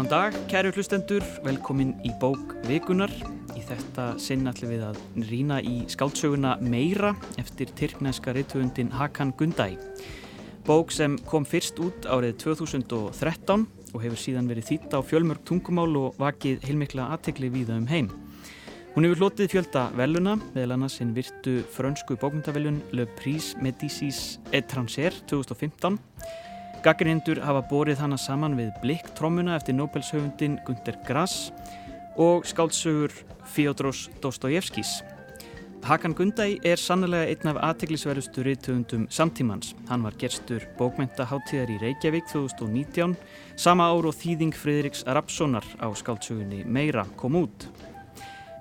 Góðan dag, kæru hlustendur, velkomin í bók Vikunar. Í þetta sinn ætlum við að rýna í skáldsöguna Meira eftir tyrknæska reytöfundin Hakan Gundæ. Bók sem kom fyrst út árið 2013 og hefur síðan verið þýtt á fjölmörg tungumál og vakið heilmikla aðtegli víða um heim. Hún hefur hlotið fjölda veluna, meðal annars hinn virtu frönsku bókmyndaveljun Le Prix Médicis étranger 2015 Gaggrindur hafa borið hana saman við Blikktrómuna eftir Nobelshöfundin Gunther Grass og skáldsögur Fyodros Dostojevskis. Hakan Gundæ er sannlega einn af aðteglisverðustu reytöfundum samtímans. Hann var gerstur bókmyndaháttíðar í Reykjavík 2019, sama ár og þýðing Fridriks Rapssonar á skáldsögunni Meira kom út.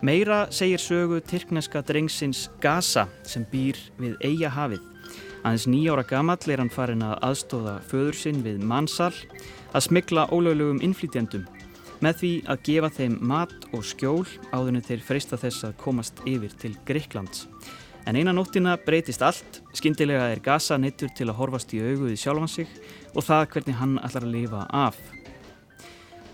Meira segir sögu tyrkneska drengsins Gaza sem býr við Eija hafið. Aðeins nýjára gamall er hann farin að aðstóða föður sinn við mannsal að smigla ólöglegum innflýtjandum með því að gefa þeim mat og skjól áðurinn þeir freista þess að komast yfir til Greiklands. En eina nóttina breytist allt, skindilega er Gaza neittur til að horfast í auguði sjálfan sig og það hvernig hann ætlar að lifa af.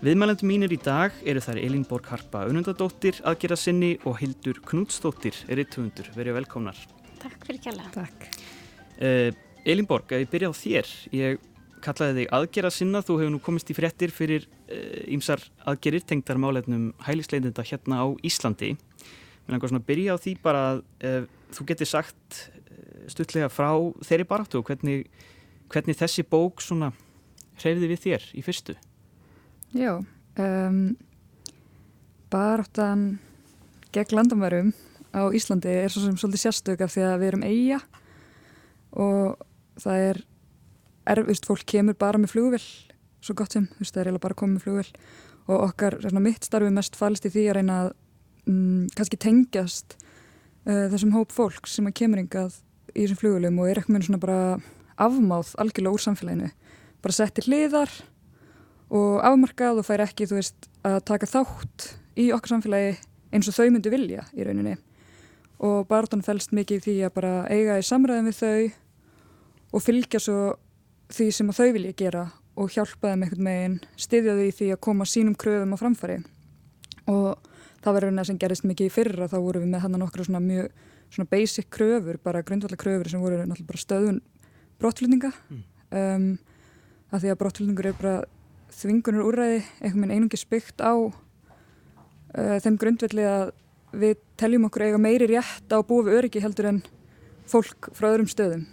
Viðmælendum mínir í dag eru þær Elin Borg Harpa Önundadóttir, aðgerra sinni og Hildur Knútsdóttir, erittumundur. Verið velkomnar. Takk fyrir kjalla. Takk. Uh, Elin Borg, ef ég byrja á þér, ég kallaði þig aðgerra sinna, þú hefur nú komist í fréttir fyrir ýmsar uh, aðgerir tengdar málefnum hælisleitenda hérna á Íslandi. Mér langar svona að byrja á því bara að uh, þú getur sagt stuttlega frá þeirri baráttu og hvernig, hvernig þessi bók svona hreyfði við þér í fyrstu. Já, um, baráttan gegn landamærum á Íslandi er svo sem svolítið sérstök af því að við erum eiga og það er erfist, fólk kemur bara með flugvill svo gott sem, þú veist, það er eiginlega bara komið með flugvill og okkar, svona mitt starfi mest falist í því að reyna að mm, kannski tengjast uh, þessum hóp fólk sem að kemur yngað í þessum flugvillum og er ekki með svona bara afmáð algjörlega úr samfélaginu. Bara sett í hliðar og afmarkað og fær ekki, þú veist, að taka þátt í okkar samfélagi eins og þau myndu vilja í rauninni. Og barðan fælst mikið í því að bara eiga í samræðin við þau og fylgja svo því sem þau vilja gera og hjálpa þeim einhvern meginn, styðja því því að koma sínum kröfum á framfari og það var rauninni sem gerist mikið í fyrra, þá voru við með hann nokkru svona mjög svona basic kröfur, bara grundvallar kröfur sem voru náttúrulega bara stöðun brottflutninga mm. um, að því að brottflutningur er bara þvingunur úrræði, einhvern veginn einungi spygt á uh, þeim grundvalli að við teljum okkur eiga meiri rétt á búið öryggi heldur en fólk frá öðrum stöðum.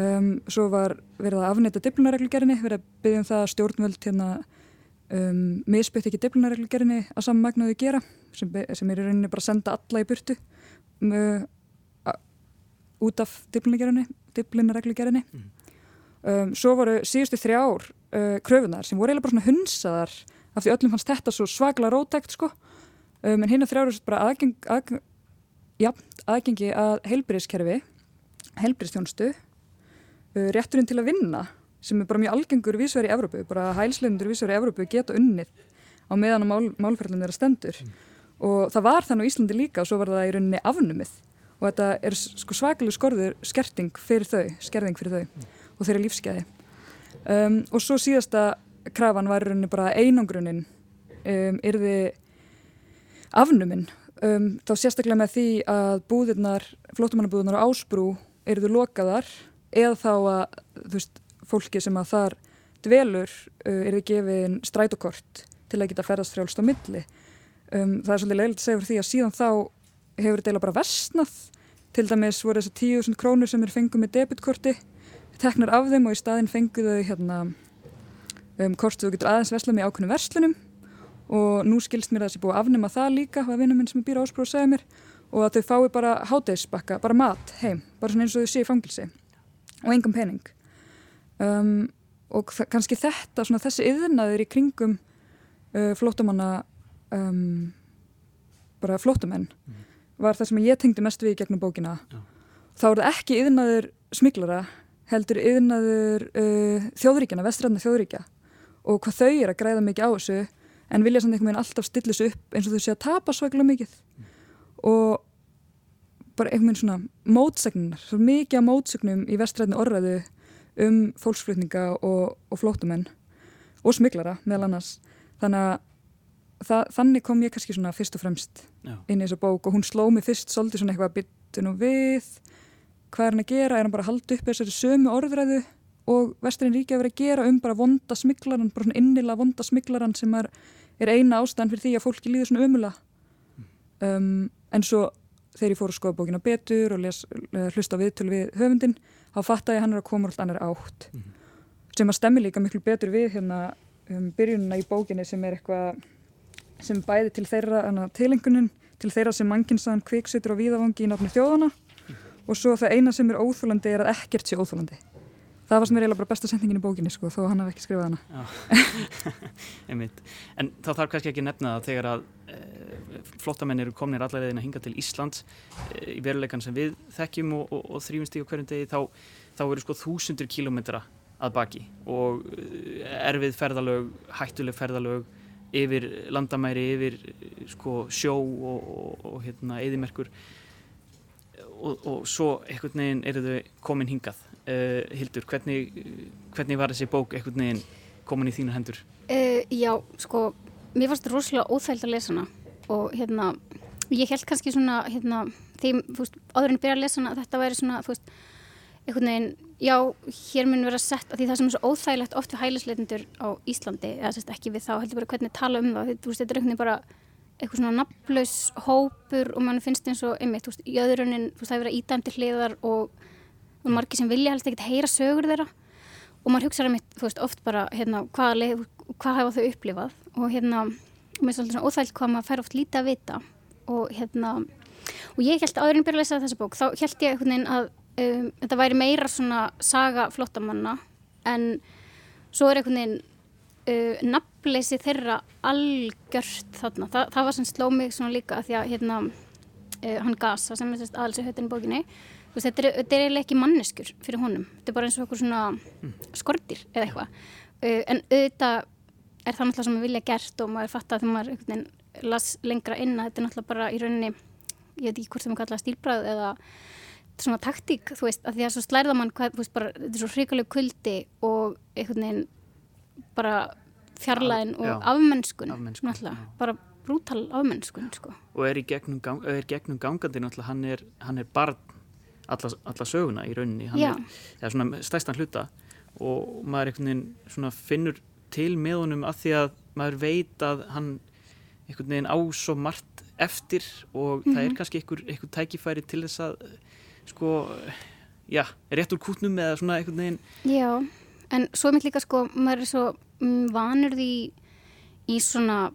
Um, svo var verið að afnæta diplunareglugjörni, verið að byggja um það að stjórnvöld hérna um, misbytt ekki diplunareglugjörni að sammagnaðu gera, sem, sem er í rauninni bara að senda alla í burtu um, uh, út af diplunareglugjörni. Mm. Um, svo voru síðustu þrjár uh, kröfunar sem voru eiginlega bara svona hunsaðar af því öllum fannst þetta svo svagla rótækt sko um, en hinn að þrjáru bara aðgeng, að, ja, aðgengi að heilbyrðiskerfi heilbyrðistjónstu rétturinn til að vinna sem er bara mjög algengur vísverði í Evrópu, bara hælslendur vísverði í Evrópu geta unnið á meðan á mál, málferðlunum þeirra stendur mm. og það var þannig á Íslandi líka og svo var það í rauninni afnumið og þetta er sko svakalega skorður skerting fyrir þau, skerðing fyrir þau mm. og þeirra lífskeiði um, og svo síðasta krafan var í rauninni bara einangrunin um, yrði afnuminn um, þá sérstaklega með því að búðirnar, flótumannabúðirnar á Ásbrú eruðu lokaðar eða þá að veist, fólki sem að þar dvelur uh, eruðu gefin strætókort til að geta ferðast frjálst á milli. Um, það er svolítið leiligt að segja fyrir því að síðan þá hefur þetta bara versnað. Til dæmis voru þessi 10.000 krónur sem er fenguð með debitkorti teknar af þeim og í staðin fenguðu hérna um, kortu þú getur aðeins versla með ákveðnum verslunum. Og nú skilst mér að sé búið að afnema það líka hvað vinnum minn sem býr áspróð segja mér og að þau fái bara hátegisbakka, bara mat heim, bara eins og þau sé í fangilsi og engum pening um, og kannski þetta, svona þessi yðnaður í kringum uh, flótamanna um, bara flótamenn mm. var það sem ég tengdi mest við gegnum bókina Já. þá er það ekki yðnaður smiglara heldur yðnaður uh, þjóðríkjana, vestræðna þjóðríkja og hvað þau er að græða mikið á þessu en vilja samt einhvern veginn alltaf stilla þessu upp eins og þau sé að tapa svaklega mikið mm. og bara einhvern veginn svona mótsegnar, svo mikið mótsegnum í vestræðinu orðræðu um fólksflutninga og, og flótumenn og smiglara meðal annars. Þannig að það, þannig kom ég kannski svona fyrst og fremst Já. inn í þessu bók og hún sló mig fyrst svolítið svona eitthvað að byttu nú við hvað er hann að gera, er hann bara að halda upp þessari sömu orðræðu og vesturinn ríkja verið að gera um bara vonda smiklaran bara svona innilega vonda smiklaran sem er, er eina ástæðan fyrir því að fólki líður svona ömula um, en svo þegar ég fór að skoða bókina betur og les, hlusta viðtölu við höfundin þá fatt að ég hann er að koma alltaf annar átt. Mhm. sem að stemmi líka miklu betur við hérna um, byrjunina í bókinni sem er eitthvað sem bæði til þeirra tilengunin, til þeirra sem mannkinsaðan kviksutur og víðavangi í náttúrulega þjóðana og svo það eina sem er óþúlandi er að ekkert sé óþúlandi það var sem er eiginlega bara besta sendingin í bókinni sko, þó hann hafi ekki skrifað hana. En þá þarf kannski ekki nefna það þegar að e, flottamenn eru komnir allar eðin að hinga til Íslands e, í veruleikan sem við þekkjum og, og, og þrýfumst í hverjum degi þá, þá eru sko þúsundur kílómetra að baki og e, erfið ferðalög, hættuleg ferðalög yfir landamæri, yfir sko sjó og, og hérna eðimerkur og, og svo einhvern veginn eru þau komin hingað. Uh, Hildur, hvernig, hvernig var þessi bók einhvern veginn komin í þínu hendur? Uh, já, sko, mér þetta rosalega óþægild að lesa hana og hérna, ég held kannski svona, hérna, því, þú veist, áður en ég byrja að lesa hana, þetta væri svona, þú veist, einhvern veginn, já, hér mun vera sett, því það sem er svo óþægilegt oft við hælisleitundur á Íslandi, eða sérst ekki við þá, heldur bara hvernig tala um það, þú veist, þetta er einhvern veginn bara eitthvað svona nafnlaus hópur og mann finnst eins og, einmitt, þú veist, í öðrunin, þú veist, það er verið ídæmdi hliðar og, og margir sem vilja helst ekkert heyra sögur þeirra. Og maður hugsaður mitt, þú veist, oft bara hérna, hvað, hvað hafa þau upplifað? Og hérna, mér er svolítið svona óþægilt hvað maður fær oft lítið að vita. Og hérna, og ég held áður en byrja að lesa þessa bók, þá held ég einhvern veginn að um, þetta væri meira svona saga flottamanna en svo er einhvern veginn uh, nafnleysi þeirra algjört þarna, Þa, það var sem sló mig svona líka að því að hérna uh, hann Gasa sem er aðalsi höttin í bókinni veist, þetta, er, þetta er eiginlega ekki manneskur fyrir honum, þetta er bara eins og okkur svona skortir eða eitthvað. Uh, en auðvitað er það náttúrulega sem við vilja gert og maður fatta þegar maður veginn las lengra inn að þetta er náttúrulega bara í rauninni ég veit ekki hvort sem við kallaða stílbræð eða svona taktík, þú veist, að því að svo slærða mann hvað, veist, bara, þetta er svo hrikaleg kuldi og einhvern veginn bara fjarlæðin og Já. afmennskun, Afmennskun, já. bara brútal afmennskun, sko. og er í gegnum, gang, er gegnum gangandi hann er, hann er barn alla, alla söguna í rauninni Já. er, svona stæstan hluta og maður finnur til með honum að því að maður veit að hann einhvern veginn á svo margt eftir og það er kannski einhver, einhver tækifæri til þess að sko, já, rétt úr kútnum eða svona einhvern veginn Já, en svo mitt líka sko, maður er svo mm, vanur því í svona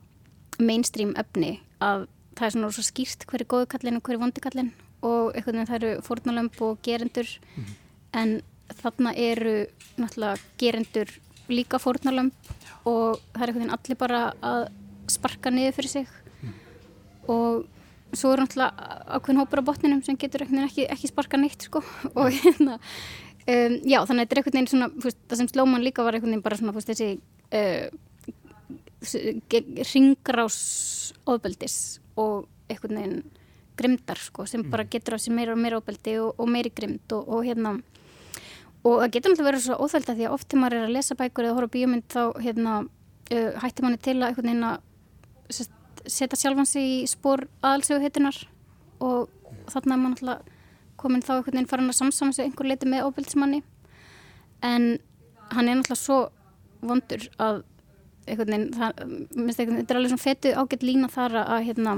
mainstream efni að það er svona svo skýrt hver er góðu kallin og hver er vondi kallin og einhvern veginn það eru fórnalömb og gerendur. En þarna eru náttúrulega gerendur líka fórnalömb og það er einhvern veginn allir bara að sparka niður fyrir sig. Og svo er náttúrulega ákveðin hópur á botninum sem getur ekki, ekki sparka neitt sko. Og hérna um, já þannig að þetta er einhvern veginn svona fúst, það sem sló mann líka var einhvern veginn bara svona fúst, þessi uh, ringrás ofbeldis og einhvern veginn grimdar sko sem bara getur á sig meira og meira ofbeldi og, og meiri grimd og, og hérna og það getur náttúrulega verið svo óþælt að því að oft þegar maður er að lesa bækur eða horfa á bíómynd þá hérna uh, hættir manni til að einhvern veginn að setja sjálfan sig í spór aðalsögu heitunar og þarna er maður náttúrulega komin þá einhvern veginn farin að samsama sig einhver leiti með óbildismanni en hann er náttúrulega svo vondur að einhvern veginn, það, minnst einhvern veginn, þetta er alveg svona fetu ágætt lína þar að hérna,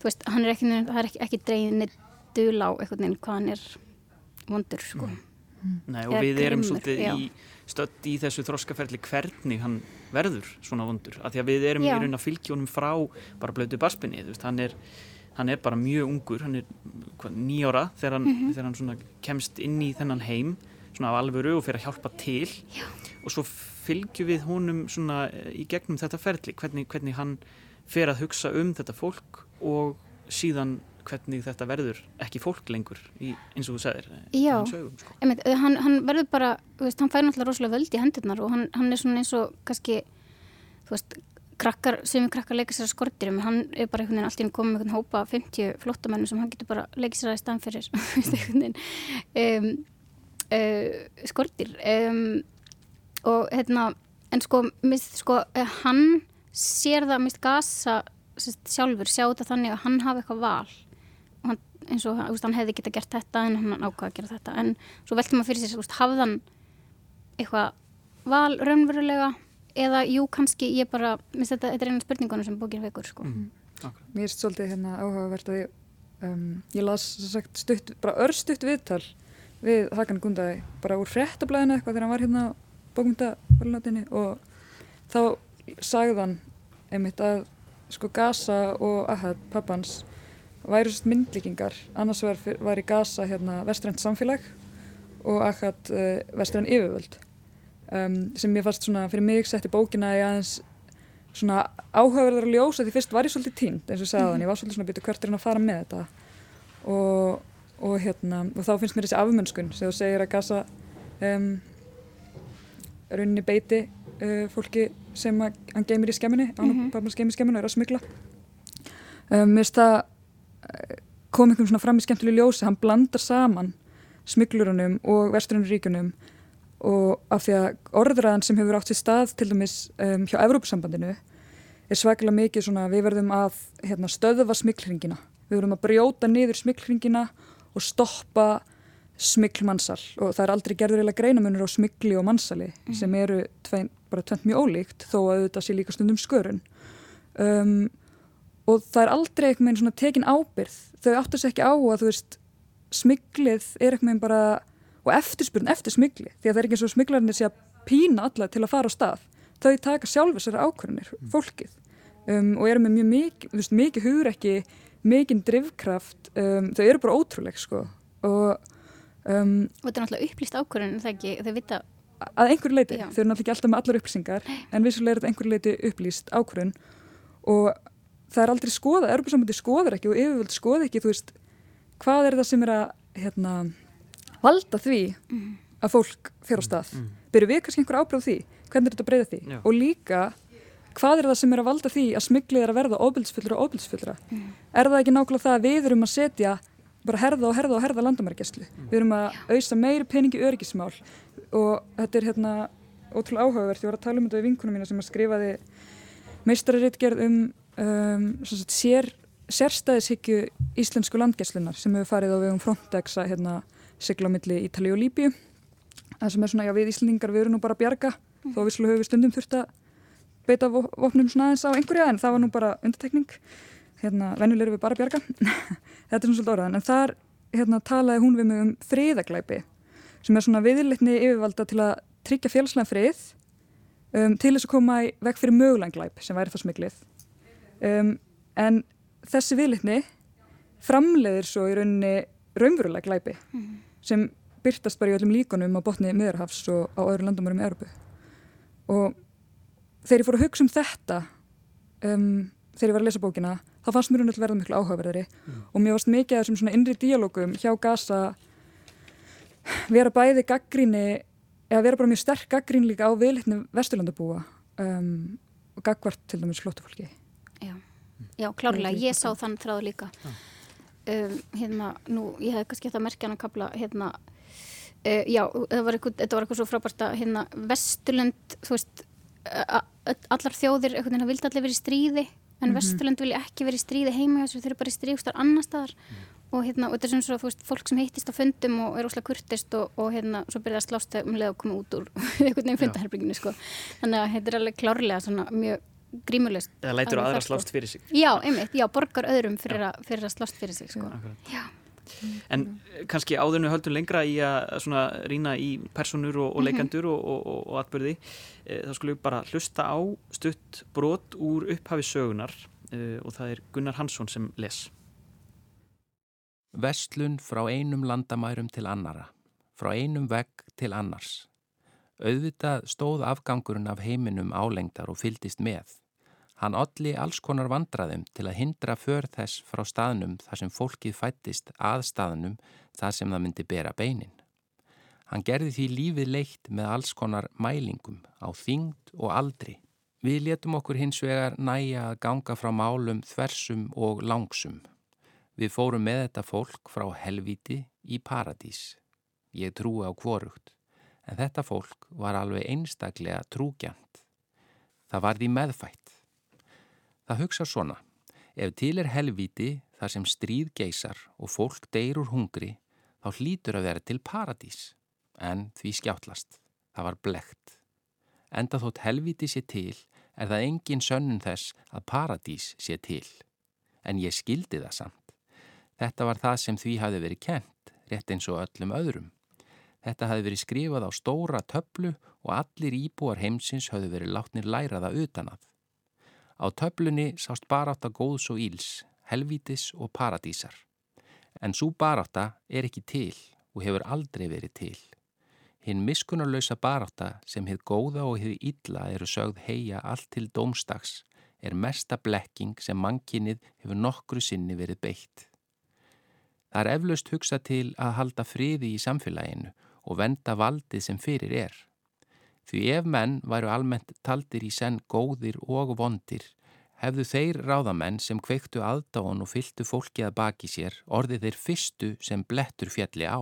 þú veist, hann er ekki, það er ekki, ekki dregin neitt dul á einhvern veginn hvað hann er vondur, sko. Nei, og Eða við erum grimmur, svolítið já. í stödd í þessu þroskaferli hvernig hann verður svona vondur af því að við erum Já. í raun að fylgja honum frá bara blötu barspinni, þú veist, hann er hann er bara mjög ungur, hann er hvað, nýjára þegar hann, Mhm. þegar hann kemst inn í þennan heim svona af alvöru og fyrir að hjálpa til Já. og svo fylgjum við honum svona eh, í gegnum þetta ferli hvernig, hvernig hann fer að hugsa um þetta fólk og síðan hvernig þetta verður ekki fólk lengur í, eins og þú segir Já. sögum, sko. Einmitt, uh, hann, hann verður bara, veist, hann fær náttúrulega rosalega völd í hendurnar og hann, hann er svona eins og kannski, þú veist, krakkar, sem við krakkar leika sér að skortirum, hann er bara einhvern veginn allt í einn komið með einhvern hópa af 50 flottamennum sem hann getur bara leikið sér að í staðan fyrir, um, uh, skortir um, og hérna, en sko, mist, sko hann sér það, mist gasa sjálfur, sjá þetta þannig að hann hafi eitthvað val. Og hann, eins og veist, hann hefði geta gert þetta en hann ákvaði að gera þetta. En svo veltum maður fyrir sér, veist, hafði hann eitthvað val raunverulega eða jú kannski ég bara, minnst þetta, þetta er eina spurningunum sem bókir vekur sko. Mm. Mér er svolítið hérna áhugavert að ég, um, ég las sagt, stutt, bara örstutt viðtal við Hakan Gundæði bara úr frettablaðinu eitthvað þegar hann var hérna bókmyndavalnatinni og þá sagðan einmitt að sko Gaza og Ahad, pappans væru svolítið myndlíkingar annars var, var í Gaza hérna vestrænt samfélag og Ahad uh, vestrænt yfirvöld um, sem ég fannst svona fyrir mig sett í bókina í aðeins svona áhugaverðar að ljósa því fyrst var ég svolítið tínt eins og sagðan, mm. ég var svolítið svona býtu hvert er hann að fara með þetta. Og, og hérna og þá finnst mér þessi afmönnskun sem þú segir að gasa um, rauninni beiti uh, fólki sem að, hann geymir í skemminni mm -hmm. hann geymir í skemminni og er að smigla um, mér finnst það uh, kom einhvern svona fram í skemmtileg ljósi. Hann blandar saman smiglurunum og vesturunum og af því að orðræðan sem hefur átt sér stað til dæmis um, hjá Evrópusambandinu er svaklega mikið svona við verðum að hérna, stöðva smikklringina við verðum að brjóta niður smikklringina og stoppa smikklmannsal og það er aldrei gerður eða greinamunur á smikli og mannsali mm. sem eru tvein, bara tvent mjög ólíkt þó að þetta sé líka stundum skörun. Um, og það er aldrei eitthvað með tekin ábyrð þau áttu sér ekki á að þú veist smiklið er eitthvað með bara og eftirspurn eftir smigli því að það er ekki eins og smiglarnir sé að pína alla til að fara á stað. Þau taka sjálfur sér ákvörðinir, mm. fólkið. Um, og eru með mjög mikið mikið hugur ekki, mikið drivkraft um, þau eru bara ótrúleg sko. Og um, og þetta er náttúrulega upplýst ákvörðin það ekki, þau vita að einhverju leiti, Já. þau eru náttúrulega ekki alltaf með allar upplýsingar en vissulega er þetta einhverju leiti upplýst ákvörðin og það er aldrei skoða, Europasambandi skoður ekki og yfirvöld skoð ekki, þú veist hvað er það sem er að hérna valda því mm. að fólk fyrir á stað. Mm. byrju við kannski einhver ábráð því? Hvernig er þetta að breyða því? Já. og líka hvað er það sem er að valda því að smyglið er að verða óbilsfullra og óbilsfullra mm. er það ekki nákvæmlega það að við erum að setja bara herða og herða og herða landamærgæslu við erum að auðsa meiri peningi öryggismál. Og þetta er hérna ótrúlega áhugavert, ég var að tala um þetta við vinkunum mína sem að skrifaði meistararitgerð um, um sér, sérstæðishyggju íslensku landgæslunar sem hefur farið á vegum Frontex að hérna sigla á milli Ítali og Líbíu. Það sem er svona, já við Íslandingar við erum nú bara að bjarga mm. þó við slúið höfum við stundum þurft að beita vopnum svona aðeins á einhverja en það var nú bara undirtekning. Hérna, venjulegur við bara að bjarga. Þetta er svona svolítið orðan, en þar hérna talaði hún við mig um friðaglæpi sem er svona viðlitni yfirvalda til að tryggja fjálslega frið um, til þess að koma í vekk fyrir mögulanglæp sem væri það smiklið um, en þessi viðlitni framleiðir svo í rauninni raunverulega glæpi. Mm. Sem byrtast bara í öllum líkonum á botni miðarhafs og á öðru landamörum í Európu og þegar ég fór að hugsa um þetta um, þegar ég var að lesa bókina þá fannst mér hún að verða miklu áhugaverðari. Mm. og mér varst mikið af þessum svona innri díalógum hjá Gaza vera bæði gaggríni eða vera bara mjög sterk gaggrín líka á viðlitni vesturlandabúa um, og gagvart til dæmis flótufólki Já, Já klárlega, ég sá þann þráðu líka. Já um, hérna, nú, ég hef kannski þetta merkjan að kapla, hérna uh, já, þetta var eitthvað svo frábært að, hérna, Vesturlund þú veist, allar þjóðir einhvern veginn vildi allir verið í stríði en mm -hmm. Vesturlund vilja ekki verið í stríði heima þess að þau eru bara í stríðstar annar staðar mm. og hérna, og þetta er svona svo, þú veist, fólk sem hittist á fundum og er óslega kurtist og, og hérna, svo byrjaði að slásta um leið og koma út úr einhvern veginn fundaherbygginu, sko þannig að þetta er alveg klárlega svona mjög grímulist eða lætur aðra sko. slást fyrir sig já, einmitt, já, borgar öðrum fyrir, a, fyrir að slást fyrir sig sko. en eh, kannski áðurnu höldum lengra í að svona rína í personur og, og mhm. leikandur mm -hmm. og, og, og atbyrði e, þá skulum við bara hlusta á stutt brot úr upphafi sögunar e, og það er Gunnar Hansson sem les Vestlun frá einum landamærum til annara frá einum vegg til annars Auðvitað stóð afgangurinn af heiminum álengdar og fyldist með. Hann olli alls konar vandraðum til að hindra för þess frá staðnum þar sem fólkið fættist að staðnum þar sem það myndi bera beinin. Hann gerði því lífið leitt með alls konar mælingum á þyngd og aldri. Við letum okkur hins vegar næja að ganga frá málum þversum og langsum. Við fórum með þetta fólk frá helviti í paradís. Ég trúi á kvorugt en þetta fólk var alveg einstaklega trúgjant. Það var því meðfætt. Það hugsa svona, ef til er helviti þar sem stríð geysar og fólk deyr úr hungri, þá hlýtur að vera til paradís, en því skjáttlast. Það var blekt. Enda þótt helviti sé til, er það engin sönnun þess að paradís sé til. En ég skildi það samt. Þetta var það sem því hafi verið kent, rétt eins og öllum öðrum. Þetta hafi verið skrifað á stóra töflu og allir íbúar heimsins hafi verið látnir læraða utanað. Á töflunni sást baráta góðs og íls, helvítis og paradísar. En svo baráta er ekki til og hefur aldrei verið til. Hinn miskunarlausa baráta sem hefð góða og hefð illa eru sögð heia allt til dómstags er mesta blekking sem mannkinnið hefur nokkru sinni verið beitt. Það er eflaust hugsa til að halda friði í samfélaginu og venda valdið sem fyrir er. Því ef menn væru almennt taldir í senn góðir og vondir, hefðu þeir ráðamenn sem kveiktu aðdáðan og fylgtu fólki að baki sér orðið þeir fyrstu sem blettur fjalli á.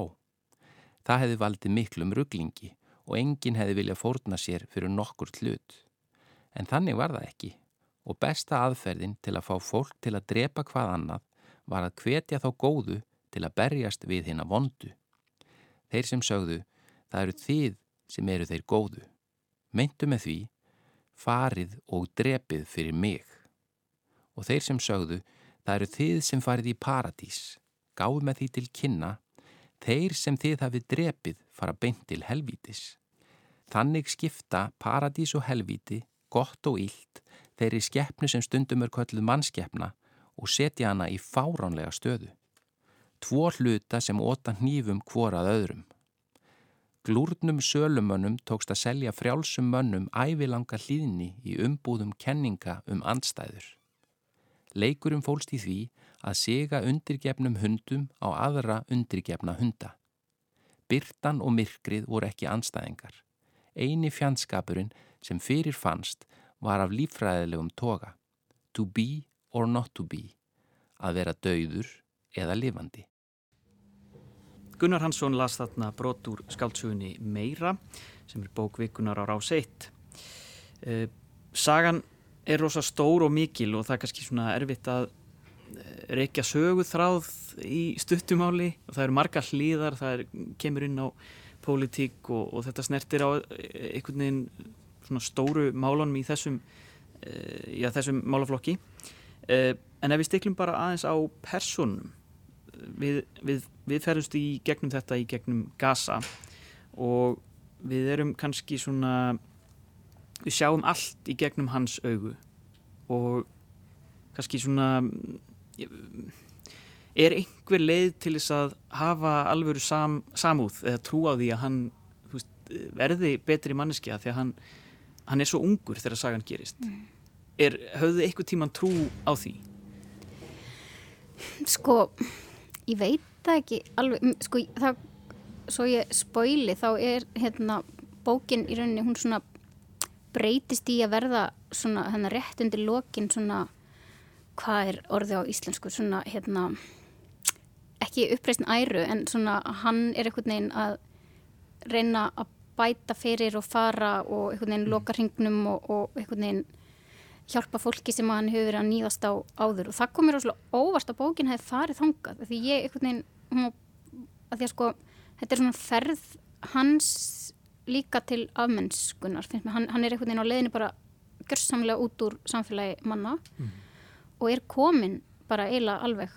Það hefði valdið miklum rugglingi og enginn hefði viljað fórna sér fyrir nokkur hlut. En þannig var það ekki og besta aðferðin til að fá fólk til að drepa hvað annað var að hvetja þá góðu til að berjast við hinn að vondu. Þeir sem sögðu, það eru þið sem eru þeir góðu. Meintu með því, farið og drepið fyrir mig. Og þeir sem sögðu, það eru þið sem farið í paradís. Gáðu með því til kynna, þeir sem þið hafið drepið fara beint til helvítis. Þannig skipta paradís og helvíti, gott og ílt, þeirri skeppnu sem stundum er kölluð mannskeppna og setja hana í fáránlega stöðu tvo hluta sem óta hnífum hvorað öðrum. Glúrnum sölumönnum tókst að selja frjálsum mönnum ævilanga hlýðni í umbúðum kenninga um andstæður. Leikurum fólst í því að siga undirgefnum hundum á aðra undirgefna hunda. Byrtan og myrkrið voru ekki andstæðingar. Eini fjandskapurinn sem fyrir fannst var af lífræðilegum toga. To be or not to be. Að vera dauður eða lifandi. Gunnar Hansson las þarna brot úr skáltsugunni Meira sem er bókvikunar á rás 1. Uh, sagan er rosa stór og mikil og það er kannski svona erfitt að eh, reykja sögu þráð í stuttumáli og það eru marga hlýðar, það er, kemur inn á pólitík og, og þetta snertir á eh, einhvern veginn svona stóru málunum í þessum, já, þessum málaflokki. En ef við stiklum bara aðeins á personum við, við, við ferumst í gegnum þetta í gegnum Gaza og við erum kannski svona við sjáum allt í gegnum hans augu og kannski svona er einhver leið til þess að hafa alvöru sam, samúð eða trú á því að hann veist, verði betri manneskja því að hann, hann er svo ungur þegar sagan gerist mm. er, höfðu eitthvað tíman trú á því? Sko ég veit það ekki alveg, sko það svo ég spóili þá er hérna bókin í rauninni hún svona breytist í að verða svona hérna rétt undir lokin svona hvað er orði á íslensku svona hérna ekki uppreysn æru en svona hann er einhvern veginn að reyna að bæta fyrir og fara og einhvern veginn loka hringnum og, og einhvern veginn hjálpa fólki sem hann hefur verið að nýðast á áður og það komir óslulega óvast að bókin hefði farið þangað því ég einhvern veginn að því að sko þetta er svona ferð hans líka til afmennskunar hann, hann er einhvern veginn á leðinu bara görsamlega út úr samfélagi manna mm. og er komin bara eiginlega alveg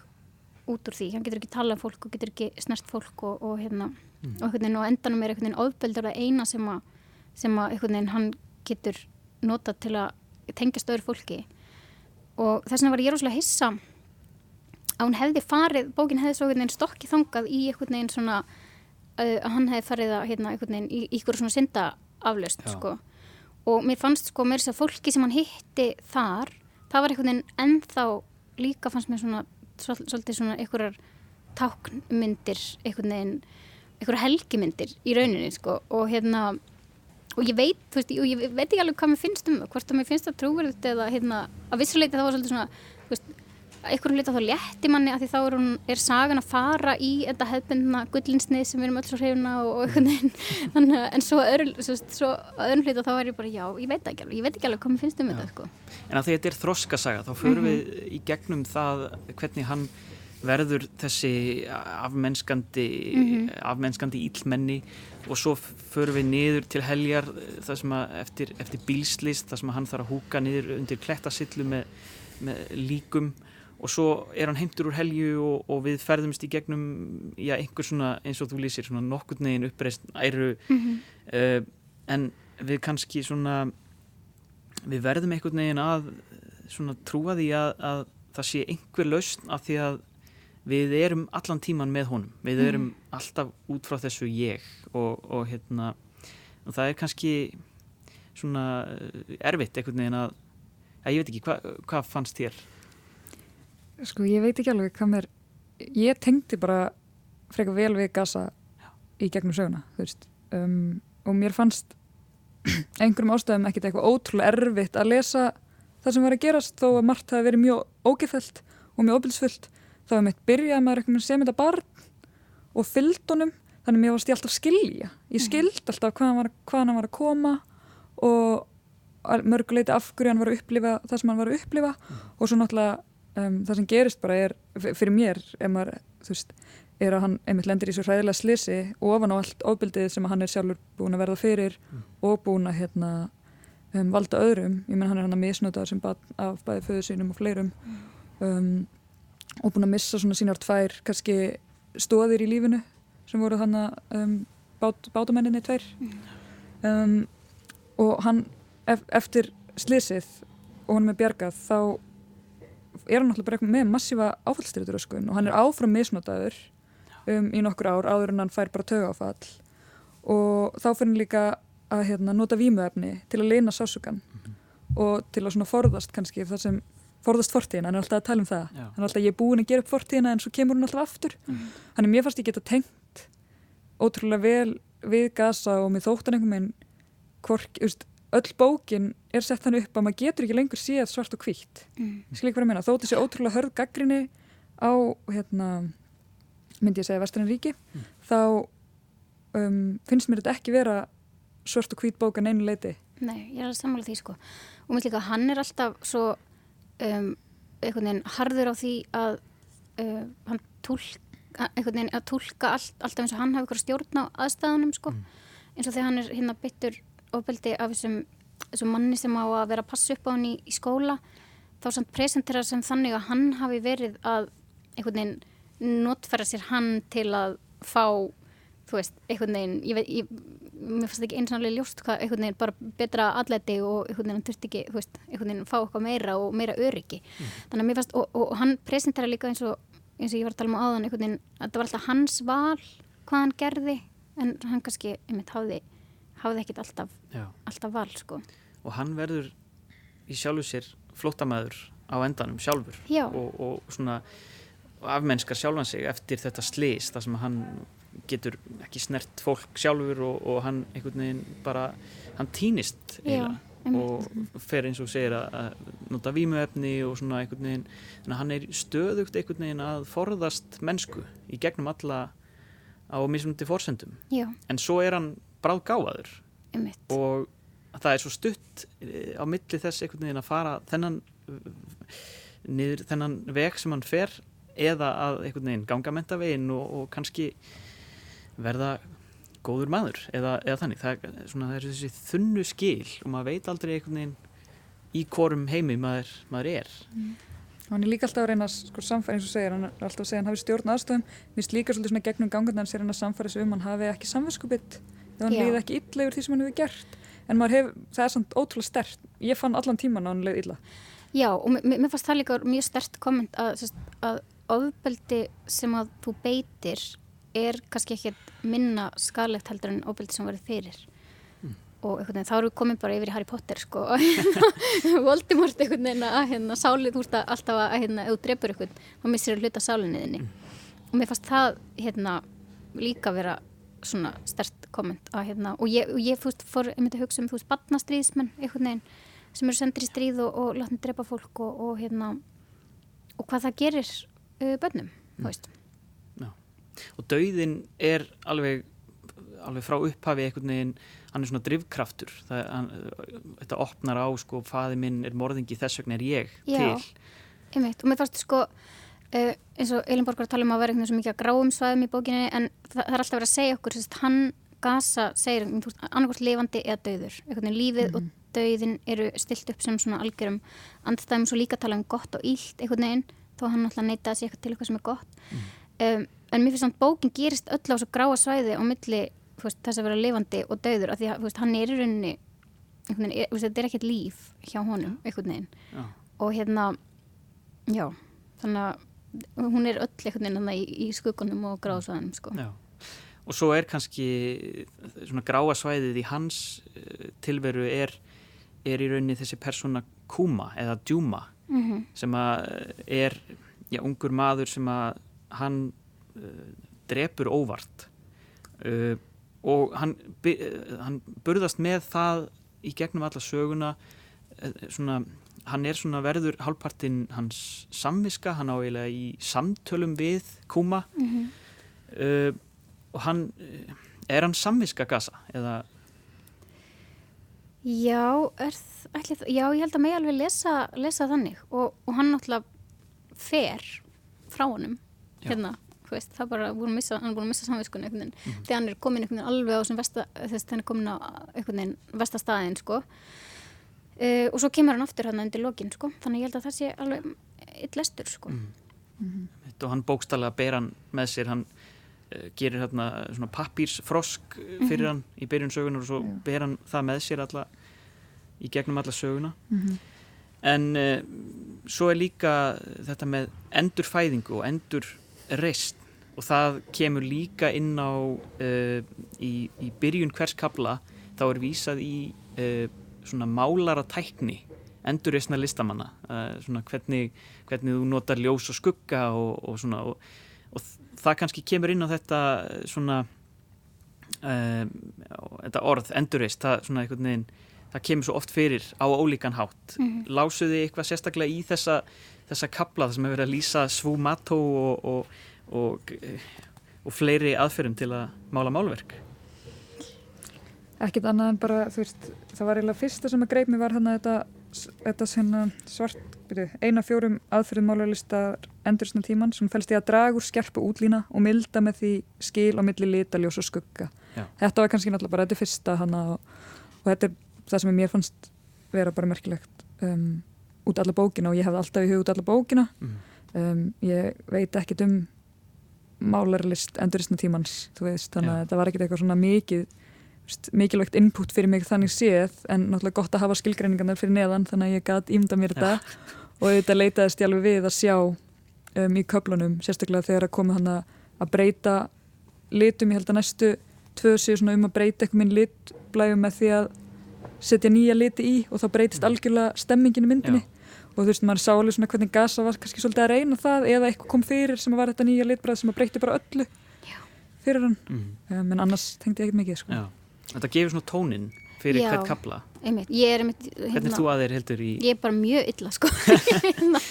út úr því hann getur ekki tala um fólk og getur ekki snert fólk og, og hérna mm. og, veginn, og endanum er einhvern veginn ofbeldur að eina sem að, sem að einhvern veginn hann getur nota til að tengjast öðru fólki. Og þess vegna var ég rosalega hissa að hún hefði farið, bókin hefði svo einhvern veginn stokkið þangað í einhvern veginn svona uh, að hann hefði farið að hérna, einhvern veginn í einhverjum svona synda aflöst sko. og mér fannst sko mér þess að fólki sem hann hitti þar það var einhvern veginn ennþá líka fannst mér svona svolítið svona einhverjar táknmyndir einhvern veginn einhverjar helgimyndir í rauninni sko. Og hérna og ég veit, þú veist, ég veit ekki alveg hvað mér finnst um hvort að mér finnst það trúverðut eða hérna, að vissuleiti það var svolítið svona, þú veist, einhverjum hluta þá létti manni að því þá er, hún, er sagan að fara í þetta hefðbundna gullinsnið sem við erum öll svo hrifna og, og einhvern veginn að en svo öðru, svo, svo öðrum hluta þá er ég bara já, ég veit ekki alveg, ég veit ekki alveg hvað mér finnst um já. þetta sko. En að því þetta er þroskasaga þá förum mm -hmm. við í gegnum það hvernig hann verður þessi afmennskandi mm -hmm. afmennskandi ílmenni og svo förum við niður til heljar að eftir, eftir bílslist það sem hann þarf að húka niður undir klettasillu með, með líkum og svo er hann heimtur úr helju og, og við ferðumst í gegnum já, einhver svona eins og þú lýsir svona nokkur negin uppreist æru mm -hmm. uh, en við kannski svona við verðum einhvern veginn að svona trúa því að, að það sé einhver lausn af því að við erum allan tíman með honum við mm. erum alltaf út frá þessu ég og, og hérna og það er kannski svona erfitt einhvern veginn að, að ég veit ekki, hva, hvað fannst þér? Sko ég veit ekki alveg hvað mér ég tengdi bara freka vel við gasa í gegnum söguna um, og mér fannst einhverjum ástæðum ekkert eitthvað ótrúlega erfitt að lesa það sem var að gerast þó að margt hafi verið mjög ógefælt og mjög óbilsfullt þá hefði mitt byrjað með að sem þetta barn og fyldunum þannig að mér varst ég alltaf skilja ég mhm. skild alltaf hvað hann var, hvað hann var að koma og mörguleiti af hverju hann var að upplifa það sem hann var að upplifa mm. og svo náttúrulega um, það sem gerist bara er fyrir mér maður, veist, er að hann einmitt lendir í svo hræðilega slisi og ofan á allt ofbildið sem hann er sjálfur búin að verða fyrir mm. og búin að hérna, um, valda öðrum ég menn hann er hann að misnota sem bæði föðu sínum og fleirum mm. um, og búin að missa svona sínar tvær kannski stóðir í lífinu sem voru hann að um, bát, bátamenninni tvær um, og hann ef, eftir slisið og hann með bjargað þá er hann náttúrulega bara með massífa áfallstyrjuturöskun og hann er áfram misnotaður um, í nokkur ár áður en hann fær bara tög áfall og þá fyrir hann líka að hérna, nota vímuefni til að leina sásugan mm -hmm. og til að svona forðast kannski það sem forðast fortíðina, hann er alltaf að tala um það Já. hann er alltaf, ég er búin að gera upp fortíðina en svo kemur hann alltaf aftur mm -hmm. hann er mér fast ég geta tengt ótrúlega vel við gasa og með þóttan einhvern veginn hvork, öll bókin er sett þannig upp að maður getur ekki lengur síðan svart og hvítt mm. skil ekki hvað að minna, þó þessi ótrúlega hörð gaggrinni á hérna, myndi ég segja Vestræn ríki mm. þá um, finnst mér þetta ekki vera svart og hvít bóka neinu leiti Nei, ég er að sammála því sko og mér líka hann er alltaf svo um, einhvern veginn harður á því að uh, hann tólka einhvern veginn að tólka allt, alltaf eins og hann hafi ykkur stjórn á aðstæðanum sko mm. eins og þegar hann er hérna byttur ofbeldi af þessum, þessum manni sem á að vera að passa upp á hann í, í skóla þá samt presentera sem þannig að hann hafi verið að einhvern veginn notfæra sér hann til að fá þú veist, einhvern veginn ég veit, ég, mér finnst ekki einsamlega ljóst hvað einhvern veginn bara betra atleti og einhvern veginn hann þurfti ekki, þú veist, einhvern veginn fá eitthvað meira og meira öryggi mm. þannig að mér finnst, og, og, og hann presentera líka eins og eins og ég var að tala um áðan einhvern veginn, að það var alltaf hans val hvað hann gerði, en hann kannski einmitt hafði hafði ekkit alltaf, alltaf val sko. og hann verður í sjálfu sér flótamæður á endanum sjálfur og, og svona afmennskar sjálfan sig eftir þetta slis þar sem hann getur ekki snert fólk sjálfur og, og hann einhvern veginn bara hann týnist og fer eins og segir að, nota vímuefni og svona einhvern veginn þannig að hann er stöðugt einhvern veginn að forðast mennsku í gegnum alla á mismundi fórsendum Já. en svo er hann bráð gáðaður og það er svo stutt eh, á milli þess einhvern veginn að fara þennan niður þennan veg sem hann fer eða að einhvern veginn ganga mentavegin og, og kannski verða góður maður eða, eða þannig. Það er, svona, það er þessi þunnu skil og maður veit aldrei einhvern veginn í hvorum heimi maður, maður er. Mm. Hann er líka alltaf að reyna sko, samfæra eins og segir, hann er alltaf að segja hann hafi stjórn aðstöðum, minnst líka svolítið svona gegnum gangan hann sér hann að samfæra sig um hann hafi ekki samvinskupitt ef hann leiði ekki illa yfir því sem hann hefur gert. En hef, það er svona ótrúlega stert ég fann allan tíman að hann leiði illa. Já og mér fannst það líka mjög stert komment að, að ofbeldi sem að þú beitir er kannski ekki minna skalegt heldur en ofbeldi sem verið fyrir mm. og veginn, þá eru við komin bara yfir í Harry Potter sko Voldemort einhvern veginn að hérna, sálið, þú veist að alltaf að hérna, ef þú drefur einhvern, þá missir þú hluta sálinniðinni mm. og mér fannst það hérna, líka vera svona stert komment að hérna og ég, og ég fúst, fór einmitt að hugsa um þú veist barnastríðismenn einhvern veginn sem eru sendir í stríð og, og látni drepa fólk og, og hérna og hvað það gerir uh, bönnum, þú veist. Og dauðin er alveg, alveg frá upphafi einhvern veginn, hann er svona drivkraftur. Það, hann, þetta opnar á, sko, faði minn er morðingi, þess vegna er ég Já. til. Einmitt, og mér fannst sko uh, eins og Elin Borgar tala um að vera eitthvað svo mikið að gráum svæðum í bókinni en það, það er alltaf verið að segja okkur sérst, hann gasa segir annarkvært lifandi eða dauður einhvern veginn lífið og dauðin eru stilt upp sem svona algjörum andstæðum svo líka tala um gott og ílt einhvern veginn þó hann alltaf neita að sé eitthvað til eitthvað sem er gott um, en mér finnst samt bókin gerist öll á svo gráa svæði á milli veist, þess að vera lifandi og dauður af því að veist, hann er í rauninni þú veist, þetta er ekkert líf hjá honum einhvern veginn Já. og hérna Já, þannig að hún er öll einhvern veginn í, í skuggunum og gráðsvæðinum sko. Já. Og svo er kannski svona gráa svæðið í hans eh, tilveru er, er í rauninni þessi persóna Kuma eða Djúma Mm sem að eh, er já, ungur maður sem að hann drepur óvart. Uh, og hann, uh, hann burðast með það í gegnum alla söguna svona, hann er svona verður hálfpartinn hans samviska, hann á eiginlega í samtölum við Kuma. Uh, og hann er hann samviska gasa eða? Já, er, þ- ætli, já, ég held að mig alveg lesa, lesa þannig. Og, og hann náttúrulega fer frá honum Já. hérna, veist, það bara búin að missa, hann er búin að missa samviskunni einhvern veginn, þegar hann er komin einhvern veginn alveg á vesta, þess að hann er komin á einhvern veginn vestastæðin, sko. Uh, og svo kemur hann aftur hann undir lokin, sko, þannig ég held að það sé alveg eitt lestur, sko. Og hann bókstallega ber hann með sér hann uh, gerir hérna svona pappírsfrosk uh, fyrir hann í byrjun sögunar og svo Já. ber hann það með sér alla í gegnum alla söguna. Mhm. en uh, svo er líka þetta með endurfæðingu og endurreist og það kemur líka inn á uh, í, í byrjun hvers kabla þá er vísað í uh, svona málara tækni endurreisna listamanna uh, svona hvernig, hvernig þú notar ljós og skugga og, og svona og, og það kannski kemur inn á þetta svona þetta orð endurreist það svona einhvern veginn það kemur svo oft fyrir á ólíkan hátt Mhm. lásuði eitthvað sérstaklega í þessa þessa kapla þar sem hefur verið að lýsa svúmató og, og, og, og fleiri aðferðum til að mála málverk ekkert annað en bara, þú veist, það var eiginlega fyrsta sem að greip mig var hann að þetta, þetta svona svart, byrju, eina fjórum aðferðum málarlistar endursna tíman sem fælst í að draga úr skerpu útlína og milda með því skil á milli lita, ljós og skugga. Já. Þetta var kannski náttúrulega bara þetta fyrsta hann og, og þetta er það sem mér fannst vera bara merkilegt um, út alla bókina og ég hefði alltaf í hug út alla bókina. mm. Um, ég veit ekkit um málarlist enduristna tímans, veist, þannig Já. að þetta var ekkit eitthvað svona mikið mikilvægt input fyrir mig þannig séð en náttúrulega gott að hafa skilgreiningarnar fyrir neðan þannig að ég gæt ímda mér þetta. Og þetta leitaðist ég alveg við að sjá um, í köflunum, sérstaklega þegar að koma hann að breyta litum, ég held að næstu tvö séu svona um að breyta eitthvað minn litblæfum með því að setja nýja liti í og þá breytist algjörlega stemmingin í myndinni og þú veist, maður sá alveg svona hvernig Gasa var kannski svolítið að reyna það eða eitthvað kom fyrir sem var þetta nýja litbræð sem að breytti bara öllu Já. fyrir hann Mm. um, en annars tengdi ég ekkert mikið sko. Já. þetta gefur svona tónin fyrir Já. hvert kapla einmitt, ég er einmitt hvernig þú að þeir heldur í ég er bara mjög illa sko hérna,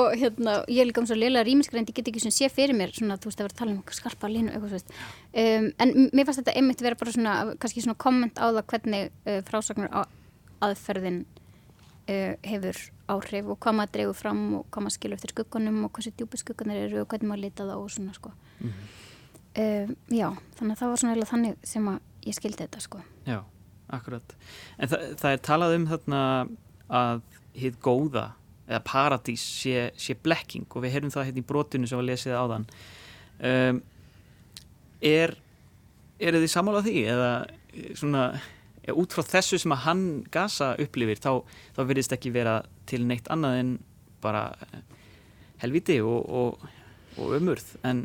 og hérna, ég er líka um svo lélega rýmiskrænt, ég get ekki svona sé fyrir mér svona, þú veist, að vera að tala um skarpa línu eitthvað um, en mér fannst þetta einmitt vera bara svona, kannski svona komment á það hvernig uh, frásagnar á, aðferðin uh, hefur áhrif og hvað maður dregur fram og hvað maður skilur eftir skuggunum og hversu djúpi skuggunar eru og hvernig maður lita það og svona sko Mhm. um, já, þannig að það var svona eiginlega þannig sem að ég skildi þetta sko Já, akkurat. En það, það er talað um þarna að hið góða eða paradís sé, sé blekking og við heyrum það hérna í brotinu sem var lesið áðan. Um, er, er þið samála því eða eh, svona út frá þessu sem að hann gasa upplifir þá, þá verðist ekki vera til neitt annað en bara eh, helviti og, og, og umurð en,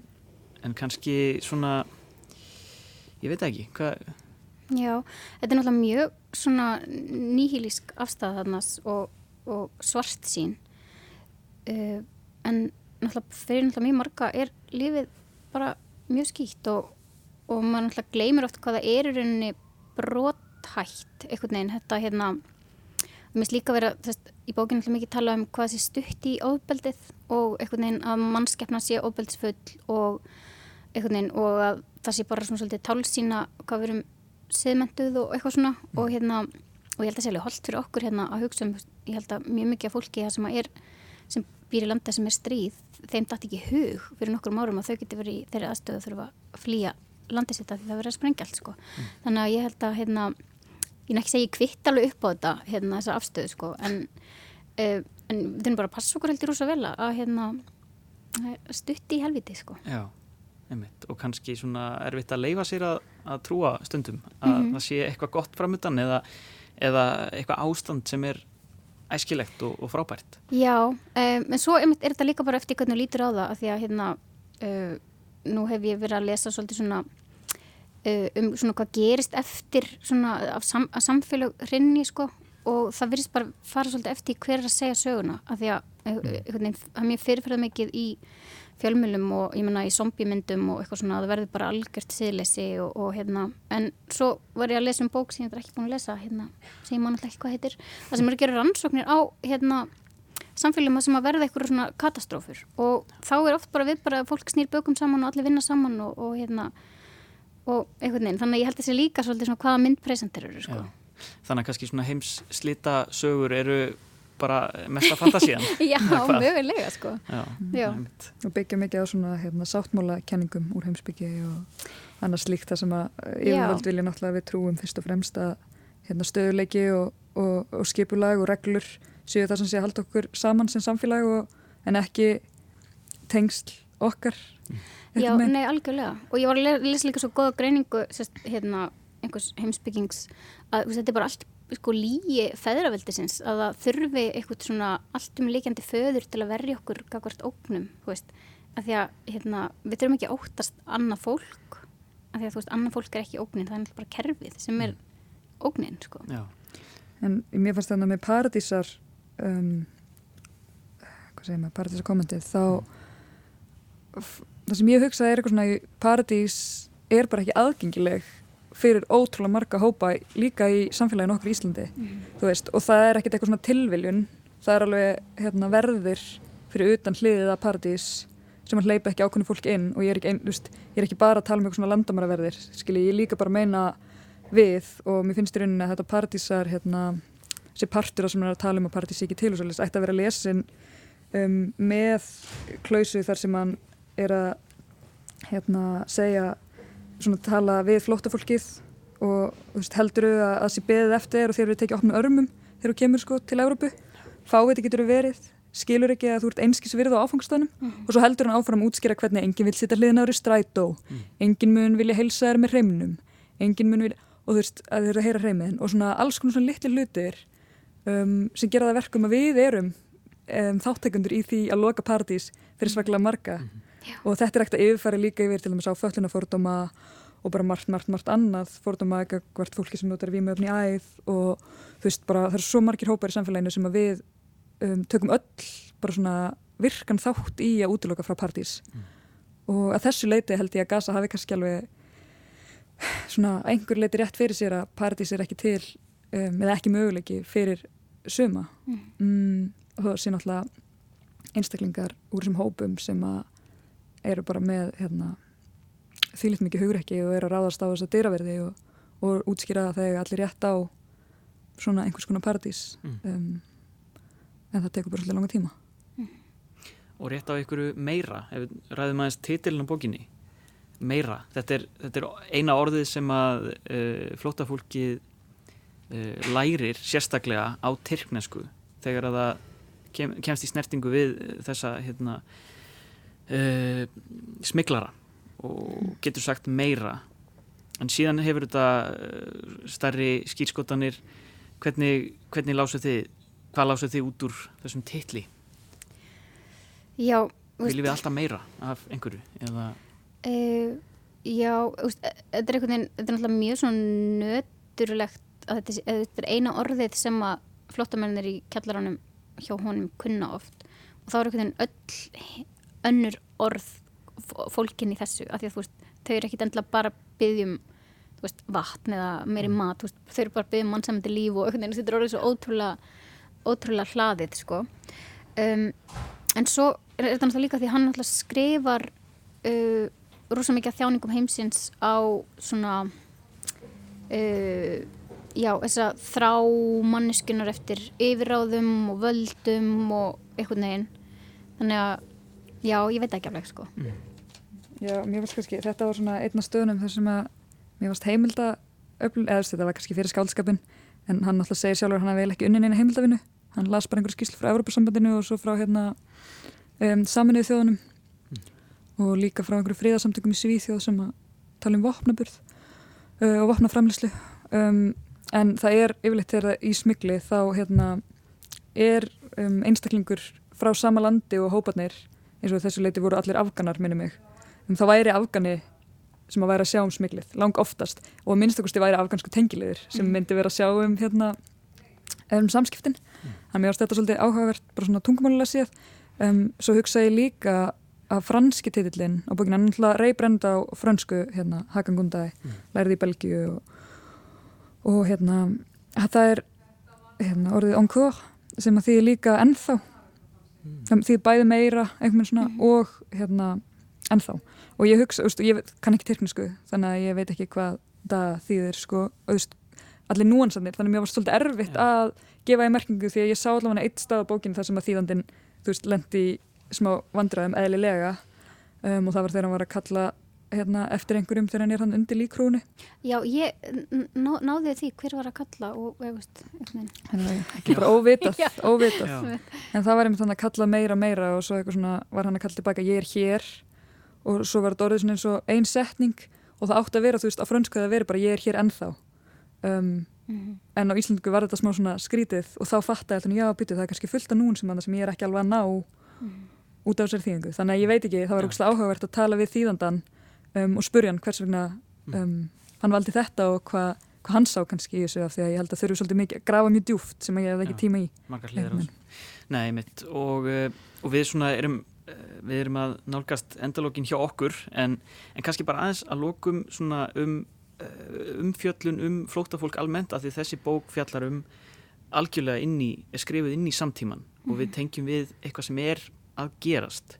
en kannski svona ég veit ekki, hvað Já, þetta er náttúrulega mjög svona nýhílísk afstæða þarnas og, og svart sín uh, en náttúrulega fyrir náttúrulega mjög marga er lífið bara mjög skýtt og, og maður náttúrulega gleymir oft hvað það er í rauninni brothætt einhvern veginn, þetta hérna mér finnst líka vera, þess, í bókinu alltaf mikið tala um hvað sé stutt í ofbeldið og einhvern veginn að mannskeppna sé ofbeldsfull og einhvern veginn og að það sé bara svona svolítið tálsýna hvað við erum siðmentuð og eitthvað svona mm. og hérna og ég held að það sé alveg holdt fyrir okkur hérna að hugsa um ég held að mjög mikið af fólki það sem er sem býr í landa sem er stríð þeim dætt ekki hug fyrir nokkur árum að þau geti verið í þeirri aðstöðu að þurfa að flýja landið sitt að því það verið að sprengja allt sko. Mm. Þannig að ég held að hérna, ég nætti segja kvitt alveg upp á þetta hérna þessa afstöðu sko en, uh, en þurfum bara að passa okkur heldur rosa vel að hérna stutti í helviti sko. Já, einmitt og kannski svona erfitt að leifa sér að, að trúa stundum að mm -hmm. það sé eitthvað gott framöndan eða, eða eitthvað ástand sem er æskilegt og, og frábært. Já, um, en svo er þetta líka bara eftir hvernig þú lítur á það að því að hérna uh, nú hef ég verið að lesa svolítið svona um svona hvað gerist eftir svona af sam, samfélag hrinni sko. Og það virðist bara fara svolítið eftir hver að segja söguna af því að mm. það er mjög fyrirferðað mikið í fjölmjölum og ég menna í zombimyndum og eitthvað svona að það verður bara algjört siðleysi og, og hérna. En svo var ég að lesa um bók sem ég er ekki búin að lesa hérna, sem ég man alltaf ekki hvað heitir það sem eru að gera rannsóknir á hérna samfélagum sem að verða eitthvað svona katastrófur og þá er oft bara við bara að fólk snýr bökum saman og allir vinna saman og, og hérna og eitthvað neinn, þannig að ég held þessi líka svolítið svona hvaða myndpresentir eru sko. Þannig að kannski svona heims slita sögur eru bara mesta fantasían. Já, mögulega sko. Já, Já. og byggja mikið á svona hérna, sáttmála kenningum úr heimsbyggi og annars líkt það sem að yfirvöld vilja náttúrulega við trúum fyrst og fremst að hérna, stöðuleiki og, og, og skipulag og reglur séu það sem sé að halda okkur saman sem samfélag og, en ekki tengsl okkar. Mm. Já, með. nei, algjörlega og ég var að lesa líka svo goða greiningu sérst, hérna, einhvers heimsbyggings að þetta er bara allt sko lígi feðraveldisins að það þurfi eitthvað svona allt um líkjandi föður til að verja okkur kakvart óknum, þú veist að því að hérna, við þurfum ekki að óttast annað fólk, að því að þú veist annað fólk er ekki óknin, það er bara kerfið sem er óknin, sko Já. En mér fannst þannig að með paradísar um, hvað segir maður, paradísar kommentið þá það sem ég hugsaði er eitthvað svona paradís er bara ekki aðgengileg fyrir ótrúlega marga hópa líka í samfélaginu okkur í Íslandi mm. veist, og það er ekkert eitthvað svona tilviljun það er alveg hérna, verðir fyrir utan hliðið að paradís sem að hleypa ekki ákveðinu fólk inn og ég er ekki, ein, veist, ég er ekki bara að tala um eitthvað svona landamæraverðir skilji, ég líka bara meina við og mér finnst í rauninni að þetta paradísar hérna, þessi partur sem er að tala um að paradís ekki til og svolítið ætti að vera lesin um, með klausu þar sem hann er að hérna, segja svona tala við flóttafólkið og veist, heldur þau að það sé beðið eftir og þeir eru tekið opnum örmum þegar þú kemur sko til Európu fáviti getur þau verið, skilur ekki að þú ert einskis virð á áfangstöðnum mm -hmm. og svo heldur hann áfram að útskýra hvernig enginn vil sitta hliðin ári strætó, mm. enginn mun vilja heilsa þær með hreimnum, enginn mun vilja og þú veist að þeir eru að heyra hreimiðin og svona alls konar svona litli lutir um, sem gera það verkum að við erum um, þáttekundur í því að loka partís fyrir svaklega marga. Mm -hmm og þetta er ekkert að yfirfæri líka yfir til dæmis á föllunafórdóma og bara margt, margt, margt annað fórdóma eitthvað hvert fólki sem notar vímöfni í æð og þú veist bara það er svo margir hópar í samfélaginu sem að við um, tökum öll bara svona virkan þátt í að útiloka frá partís mm. og að þessu leiti held ég að Gaza hafi kannski alveg svona einhver leiti rétt fyrir sér að partís er ekki til um, eða ekki möguleiki fyrir suma mm. Mm, og það sé náttúrulega einstaklingar úr þessum hópum sem að eru bara með hérna, þýlitt mikið hugrekki og eru að ráðast á þess að dyraverði og, og útskýra það þegar allir rétt á svona einhvers konar paradís mm. um, en það tekur bara svolítið langa tíma mm. Og rétt á einhverju meira ef við ræðum aðeins titilin á bókinni meira, þetta er, þetta er eina orðið sem að uh, flótafólki uh, lærir sérstaklega á tyrknesku þegar að það kem, kemst í snertingu við þessa hérna uh, smiklara og getur sagt meira. En síðan hefur þetta uh, starri skýrskotanir hvernig, hvernig lásuð þið hvað lásuð þið út úr þessum titli? Já Viljum við alltaf meira af einhverju eða? Uh, Já, veist, e, þetta er einhvern veginn þetta er náttúrulega mjög svona nöturlegt að þetta, þetta er eina orðið sem að flottamennir í kjallaranum hjá honum kunna oft. Og þá er einhvern veginn öll önnur orð fólkin í þessu af því að veist, þau eru ekkit endla bara byggjum vatn eða meiri mm. mat veist, þau eru bara byggjum mannsamandi líf og þetta er orðið svo ótrúlega ótrúlega hlaðið sko um, en svo er þetta náttúrulega líka því hann náttúrulega skrifar uh, rosa mikið þjáningum heimsins á svona uh, já, þessa þrá manneskunar eftir yfirráðum og völdum og einhvern veginn þannig að, já, ég veit ekki alveg sko mm. Já, mér finnst kannski, þetta var svona einna stöðunum þar sem að mér finnst heimilda öfl, eða þetta var kannski fyrir skáldskapin en hann alltaf segir sjálfur hann að vel ekki unnin eina heimildavinu hann las bara einhverju skýrslu frá Európa-sambandinu og svo frá hérna um, saminuðu þjóðunum mm. og líka frá einhverju fríðarsamtökum í Svíþjóð sem að tala um vopnaburð uh, og vopnaframlislu um, en það er yfirleitt þegar það í smigli þá hérna er um, einstaklingur frá sama landi og hópanir eins og þessu leiti voru allir afganar minni mig um þá væri afgani sem að væri að sjá um smiglið, lang oftast og minnstakosti væri afgansku tengilegur sem mm. myndi vera að sjá um hérna um samskiptin, mm. þannig að mér finnst þetta svolítið áhugavert, bara svona tungumálulega séð um, svo hugsa ég líka að franski titillin á bókinu hann er reybrend á fransku hérna, Hakangundæ, mm. lærið í Belgíu og, og hérna það er hérna, orðið encore sem að því líka ennþá mm. því bæði meira svona mm. og hérna ennþá og ég hugsa, úst, ég kann ekki tyrknisku þannig að ég veit ekki hvað það þýðir sko, auðvist, allir núansannir þannig að mér var svolítið erfitt ja. að gefa í merkingu því að ég sá allavega eitt stað á bókinu þar sem að þýðandin, þú veist, lendi smá vandraðum eðlilega um, og það var þegar hann var að kalla hérna, eftir einhverjum þegar hann er hann undir líkrúni Já, ég ná, náði því hver var að kalla og veist, ekki bara óvitað, óvitað. en það var einmitt hann að kalla meira meira og svo svona, var hann að kalla tilbaka ég er hér. Og svo var þetta orðið svona eins og einn setning og það átti að vera, þú veist, á frönsku að vera bara ég er hér ennþá. Um, mm -hmm. en á Íslandingu var þetta smá svona skrítið og þá fatt að já, byttu, það er kannski fullt af nún sem, sem ég er ekki alveg að ná mm -hmm. út af þessari þýðingu, þannig að ég veit ekki það var ógslag áhugavert að tala við þýðandan um, og spurja hann hvers vegna mm. um, hann valdi þetta og hvað hva hann sá kannski í þessu af því að ég held að þau eru svolítið mikið að grafa mjög djúft sem ég hef ekki tíma í Nei, mitt og, eh, og við svona erum Eh, við erum að nálgast endalógin hjá okkur en, en kannski bara aðeins að lókum svona um eh, umfjöllun um flótafólk almennt af því þessi bók fjallar um algjörlega inn í, er skrifið inn í samtíman mm. og við mhm. tengjum við eitthvað sem er að gerast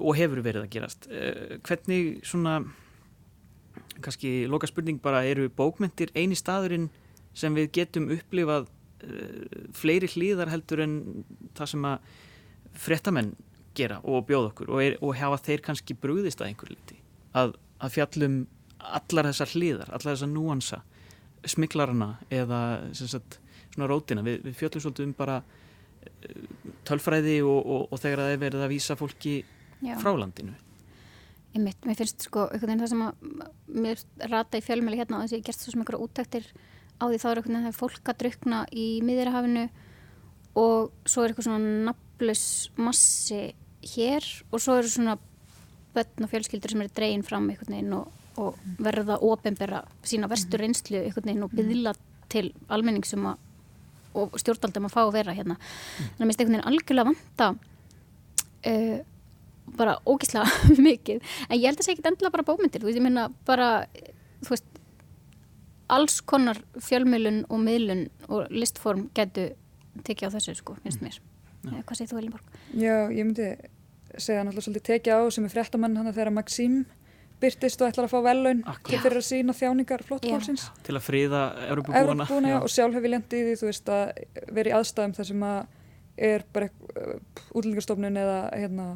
og hefur verið að gerast. Uh, hvernig svona kannski loka spurning bara eru bókmyndir eini staðurinn sem við getum upplifað uh, fleiri hlýðar heldur en það sem að frettamenn gera og bjóða okkur? Og, er, og hafa þeir kannski brúðist að einhver liti að, að fjallum allar þessar hliðar, allar þessar núansa smiklarna eða sagt, svona rótina, við, við fjöllum svolítið um bara eh, tölfræði og, og, og þegar það er verið að vísa fólki Já. frá landinu Einmitt, mér finnst sko, einhvern veginn það sem að mér rata í fjölmjöli hérna og þess að ég gerst svo sem einhverja útæktir á því þá er einhvern veginn það fólk að drukna í miðirhafinu og svo er eitthvað svona nafnlaus massi hér og svo eru svona börn og fjölskyldur sem eru dregin fram einhvern veginn og, og verða ofinbera sína verstur mhm. einslu einhvern veginn og mhm. byðla til almenningsum að, og stjórnaldum að fá að vera hérna. Mhm. Þannig að mér finnst einhvern veginn algjörlega vanta uh, bara ógíslega mikið. En ég held að það sé ekki endilega bara bómyndir. Þú veist, ég minna bara, þú veist, alls konar fjölmjölun og miðlun og listform getur tekið á þessu, sko, finnst mér. Já. Hvað segir þú, Elinborg? Já, ég myndi segja náttúrulega svolítið tekið á sem er fréttamann hann þegar Maxím byrtist og ætlar að fá vellaun til fyrir að sína þjáningar flottfólksins. Til að fríða. Europabúana og sjálf hef ég lendið í því þú veist að vera í aðstæðum þar sem að er bara uh, útlendingarstofnun eða hérna,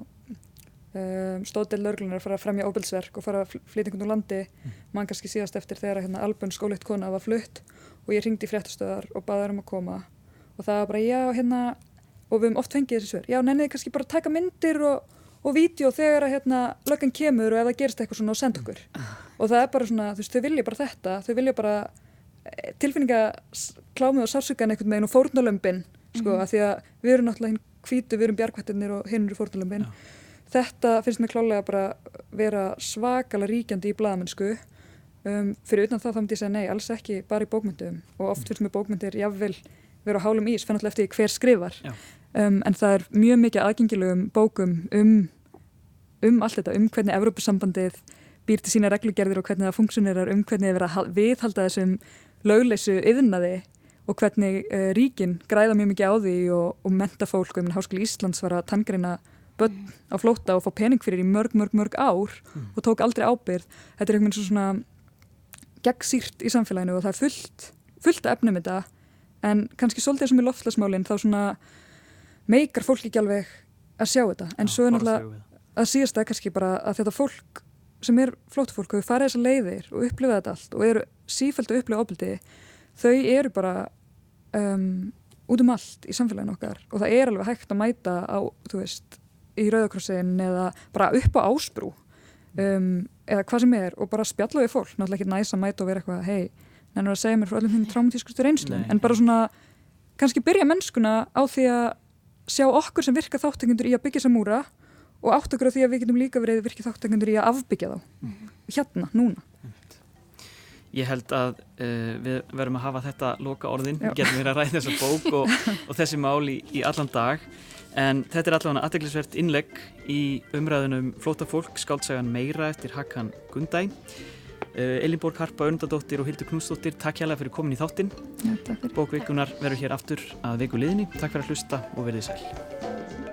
um, stóðdel lörglunar að fara að fremja óbilsverk og fara einhvern úr landi. Mm. mann kannski síðast eftir þegar hérna, albun skólitt kona var flutt og ég ringdi í fréttastöðar og baði um að koma. Og það var bara já hérna og við höfum oft fengið þessi svör. Já, nenniði kannski bara taka myndir og, og vídeo þegar að hérna löggan kemur og ef það gerist eitthvað svona og senda okkur. Og það er bara svona, þú veist, þau vilja bara þetta. Þau vilja bara eh, tilfinningaklámið og sársökan einhvern veginn og fórnulömpin, sko, mm -hmm. að því að við erum náttúrulega hinn kvítu, við erum bjargvættirnir og hinn eru fórnulömpin ja. Þetta finnst mér klálega bara vera svakalega ríkjandi í bladamennsku um, fyrir utan það þá myndi ég segja nei, alls ekki bara í bókmyndum og oft finnst mér bókmyndir jáfnvel vera á hálum ís, fann alltaf eftir hver skrifar. Um, en það er mjög mikið aðgengilegum bókum um, um allt þetta, um hvernig Evrópussambandið býr til sína reglugerðir og hvernig það funksionirar, um hvernig það verið að viðhalda þessum lögleysu yðnaði og hvernig uh, ríkin græða mjög mikið á því og, og menta fólk. Minn Háskóli Íslands var að tangreina börn á flóta og fá pening fyrir í mörg, mörg, mörg ár mm. og tók aldrei ábyrð. Þetta er einhvern veginn svona gegnsýrt í samfélaginu og það er fullt, fullt að efnum þetta en kannski svolítið sem er loftlasmálinn þá svona meikar fólk ekki alveg að sjá þetta en Já, svo er náttúrulega að síðast það kannski bara að þetta fólk sem er flótufólk og farið þessar leiðir og upplifa þetta allt og eru sífælt að upplifa ofbildi þau eru bara um, út um allt í samfélaginu okkar og það er alveg hægt að mæta á, þú veist, í Rauðakrossin eða bara upp á ásbrú um, eða hvað sem er og bara spjalla við fólk, náttúrulega ekki næst að mæta og vera eitthvað hei, nennur að segja mér frá öllum þinn traumatískustu reynslum, en bara svona kannski byrja mennskuna á því að sjá okkur sem virka þáttengundur í að byggja þessa múra og átt okkur á því að við getum líka verið virkið þáttengundur í að afbyggja þá. Mm -hmm. hérna, núna. Ég held að uh, við verum að hafa þetta loka orðin, við getum verið að ræða þessa bók og, og þessi mál í, í allan dag En þetta er allavega aðteglisvert innlegg í umræðunum Flótafólk, skáltsagan Meira eftir Hakan Gundæ. Uh, Elinborg Harpa Örndadóttir og Hildur Knúsdóttir, takk hjálpa fyrir komin í þáttinn. Bókveikunar verður hér aftur að veiku liðni. Takk fyrir að hlusta og verðið sæl.